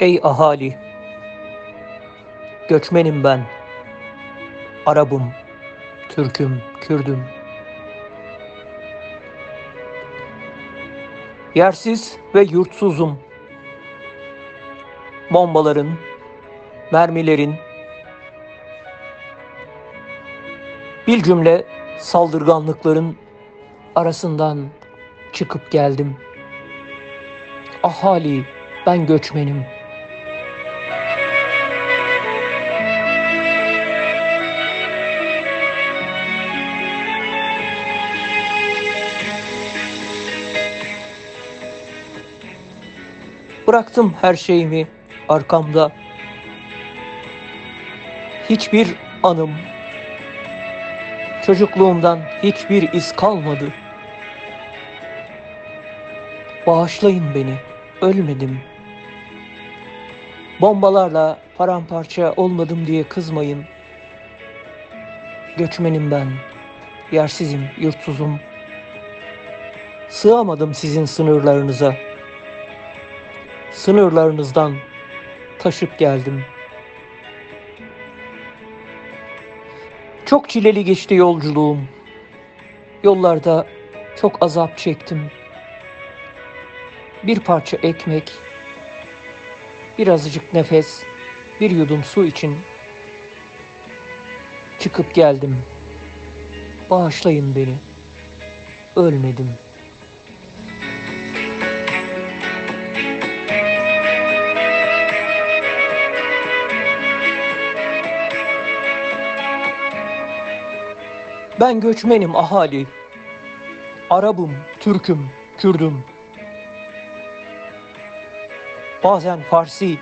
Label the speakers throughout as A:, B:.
A: Ey ahali! Göçmenim ben. Arabım, Türk'üm, Kürdüm. Yersiz ve yurtsuzum. Bombaların, mermilerin, bir cümle saldırganlıkların arasından çıkıp geldim. Ahali, ben göçmenim. Bıraktım her şeyimi arkamda. Hiçbir anım, çocukluğumdan hiçbir iz kalmadı. Bağışlayın beni, ölmedim. Bombalarla paramparça olmadım diye kızmayın. Göçmenim ben, yersizim, yurtsuzum. Sığamadım sizin sınırlarınıza.'' Sınırlarınızdan taşıp geldim. Çok çileli geçti yolculuğum. Yollarda çok azap çektim. Bir parça ekmek, birazcık nefes, bir yudum su için çıkıp geldim. Bağışlayın beni. Ölmedim.'' Ben göçmenim ahali. Arabım, Türk'üm, Kürdüm. Bazen Farsi.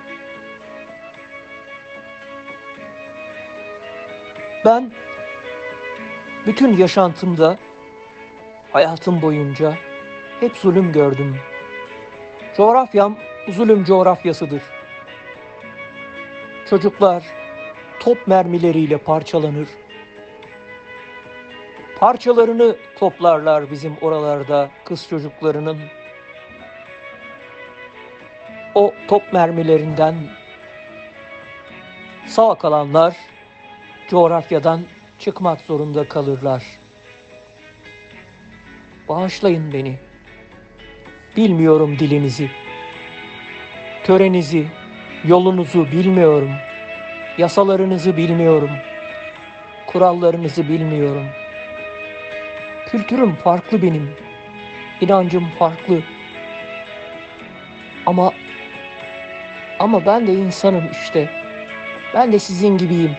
A: Ben bütün yaşantımda, hayatım boyunca hep zulüm gördüm. Coğrafyam zulüm coğrafyasıdır. Çocuklar top mermileriyle parçalanır parçalarını toplarlar bizim oralarda kız çocuklarının. O top mermilerinden sağ kalanlar coğrafyadan çıkmak zorunda kalırlar. Bağışlayın beni. Bilmiyorum dilinizi. Törenizi, yolunuzu bilmiyorum. Yasalarınızı bilmiyorum. Kurallarınızı bilmiyorum.'' Kültürüm farklı benim. İnancım farklı. Ama ama ben de insanım işte. Ben de sizin gibiyim.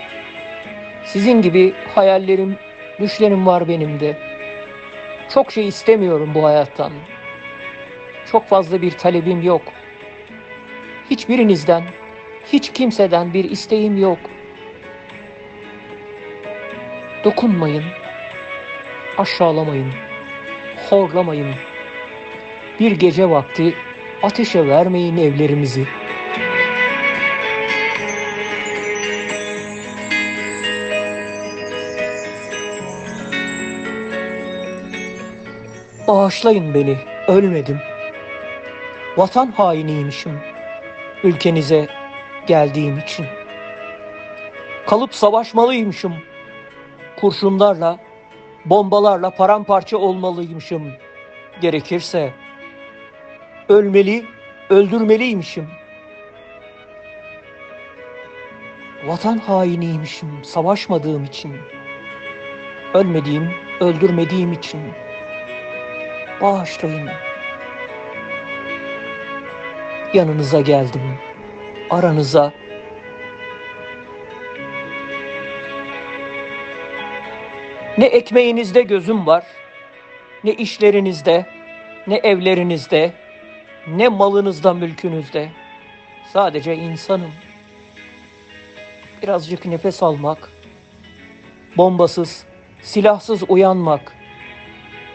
A: Sizin gibi hayallerim, düşlerim var benim de. Çok şey istemiyorum bu hayattan. Çok fazla bir talebim yok. Hiçbirinizden, hiç kimseden bir isteğim yok. Dokunmayın aşağılamayın, horlamayın. Bir gece vakti ateşe vermeyin evlerimizi. Bağışlayın beni, ölmedim. Vatan hainiymişim ülkenize geldiğim için. Kalıp savaşmalıymışım kurşunlarla, bombalarla paramparça olmalıymışım. Gerekirse ölmeli, öldürmeliymişim. Vatan hainiymişim savaşmadığım için. Ölmediğim, öldürmediğim için. Bağışlayın. Yanınıza geldim. Aranıza Ne ekmeğinizde gözüm var, ne işlerinizde, ne evlerinizde, ne malınızda, mülkünüzde. Sadece insanım. Birazcık nefes almak, bombasız, silahsız uyanmak.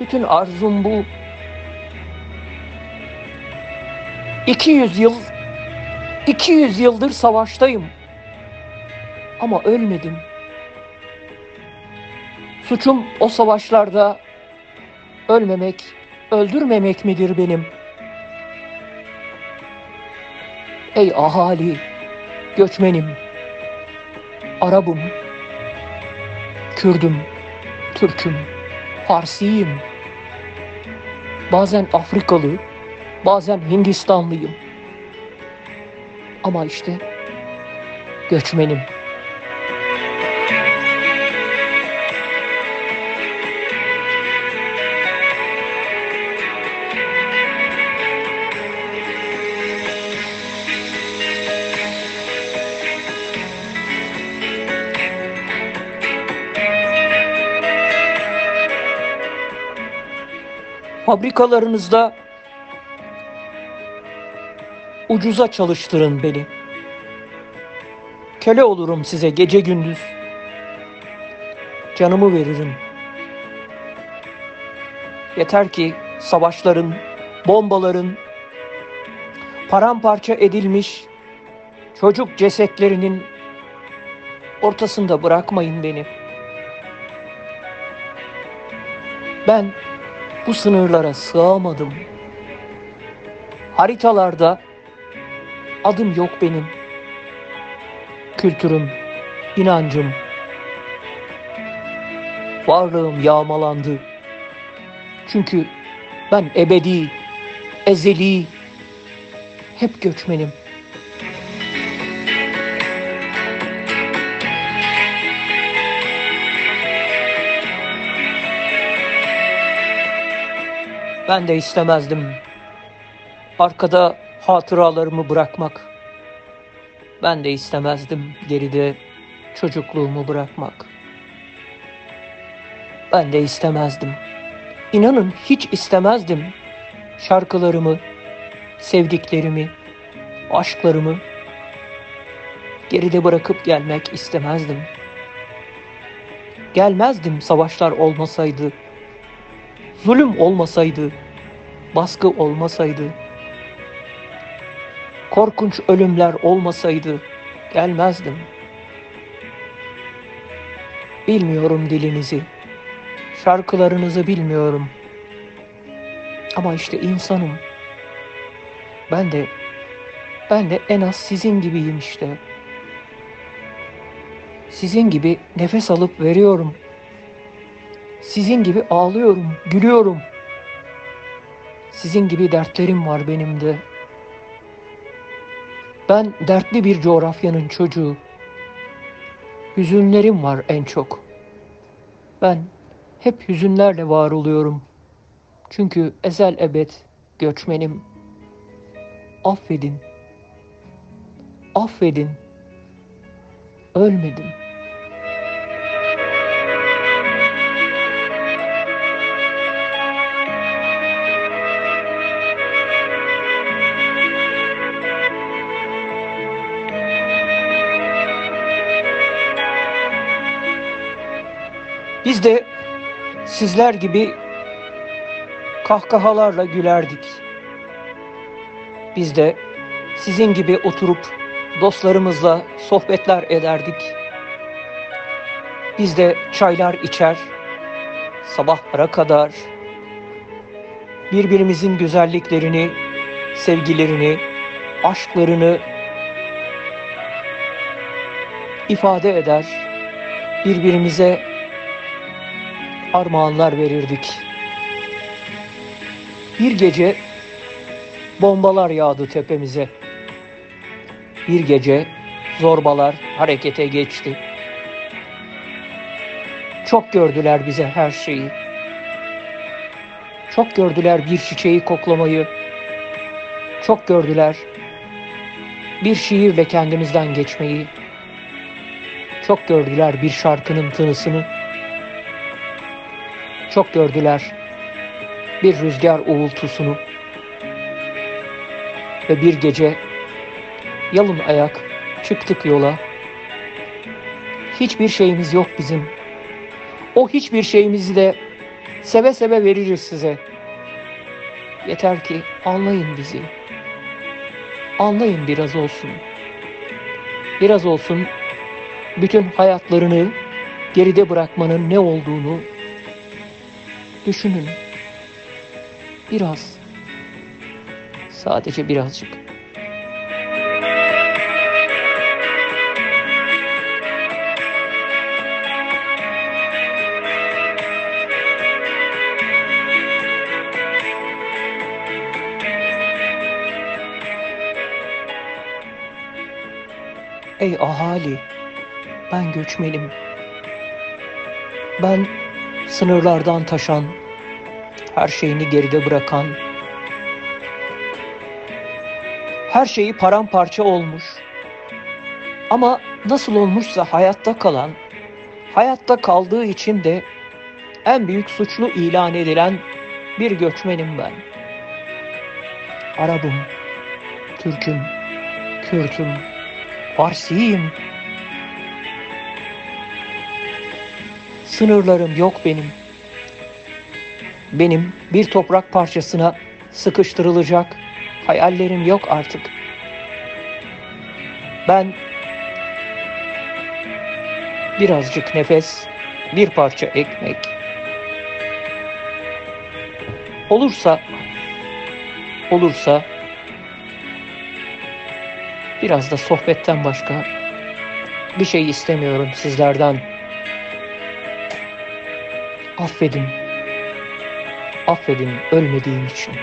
A: Bütün arzum bu. 200 yıl 200 yıldır savaştayım. Ama ölmedim. Suçum o savaşlarda ölmemek, öldürmemek midir benim? Ey ahali, göçmenim, Arabım, Kürdüm, Türk'üm, Farsiyim. Bazen Afrikalı, bazen Hindistanlıyım. Ama işte göçmenim. Fabrikalarınızda ucuza çalıştırın beni. Köle olurum size gece gündüz. Canımı veririm. Yeter ki savaşların, bombaların, paramparça edilmiş çocuk cesetlerinin ortasında bırakmayın beni. Ben bu sınırlara sığamadım. Haritalarda adım yok benim. Kültürüm, inancım, varlığım yağmalandı. Çünkü ben ebedi, ezeli, hep göçmenim. Ben de istemezdim. Arkada hatıralarımı bırakmak. Ben de istemezdim geride çocukluğumu bırakmak. Ben de istemezdim. İnanın hiç istemezdim şarkılarımı, sevdiklerimi, aşklarımı geride bırakıp gelmek istemezdim. Gelmezdim savaşlar olmasaydı zulüm olmasaydı, baskı olmasaydı, korkunç ölümler olmasaydı gelmezdim. Bilmiyorum dilinizi, şarkılarınızı bilmiyorum. Ama işte insanım. Ben de, ben de en az sizin gibiyim işte. Sizin gibi nefes alıp veriyorum. Sizin gibi ağlıyorum, gülüyorum. Sizin gibi dertlerim var benim de. Ben dertli bir coğrafyanın çocuğu. Hüzünlerim var en çok. Ben hep hüzünlerle var oluyorum. Çünkü ezel ebed göçmenim. Affedin. Affedin. Ölmedim.'' Biz de sizler gibi kahkahalarla gülerdik. Biz de sizin gibi oturup dostlarımızla sohbetler ederdik. Biz de çaylar içer, sabahlara kadar birbirimizin güzelliklerini, sevgilerini, aşklarını ifade eder, birbirimize armağanlar verirdik. Bir gece bombalar yağdı tepemize. Bir gece zorbalar harekete geçti. Çok gördüler bize her şeyi. Çok gördüler bir çiçeği koklamayı. Çok gördüler bir şiirle kendimizden geçmeyi. Çok gördüler bir şarkının tınısını. Çok gördüler bir rüzgar uğultusunu ve bir gece yalın ayak çıktık yola. Hiçbir şeyimiz yok bizim. O hiçbir şeyimizi de seve seve veririz size. Yeter ki anlayın bizi. Anlayın biraz olsun. Biraz olsun bütün hayatlarını geride bırakmanın ne olduğunu düşünün. Biraz. Sadece birazcık. Ey ahali, ben göçmenim. Ben sınırlardan taşan, her şeyini geride bırakan, her şeyi paramparça olmuş. Ama nasıl olmuşsa hayatta kalan, hayatta kaldığı için de en büyük suçlu ilan edilen bir göçmenim ben. Arabım, Türk'üm, Kürt'üm, Farsiyim. Sınırlarım yok benim. Benim bir toprak parçasına sıkıştırılacak hayallerim yok artık. Ben birazcık nefes, bir parça ekmek. Olursa, olursa biraz da sohbetten başka bir şey istemiyorum sizlerden. Affedin, affedin ölmediğim için.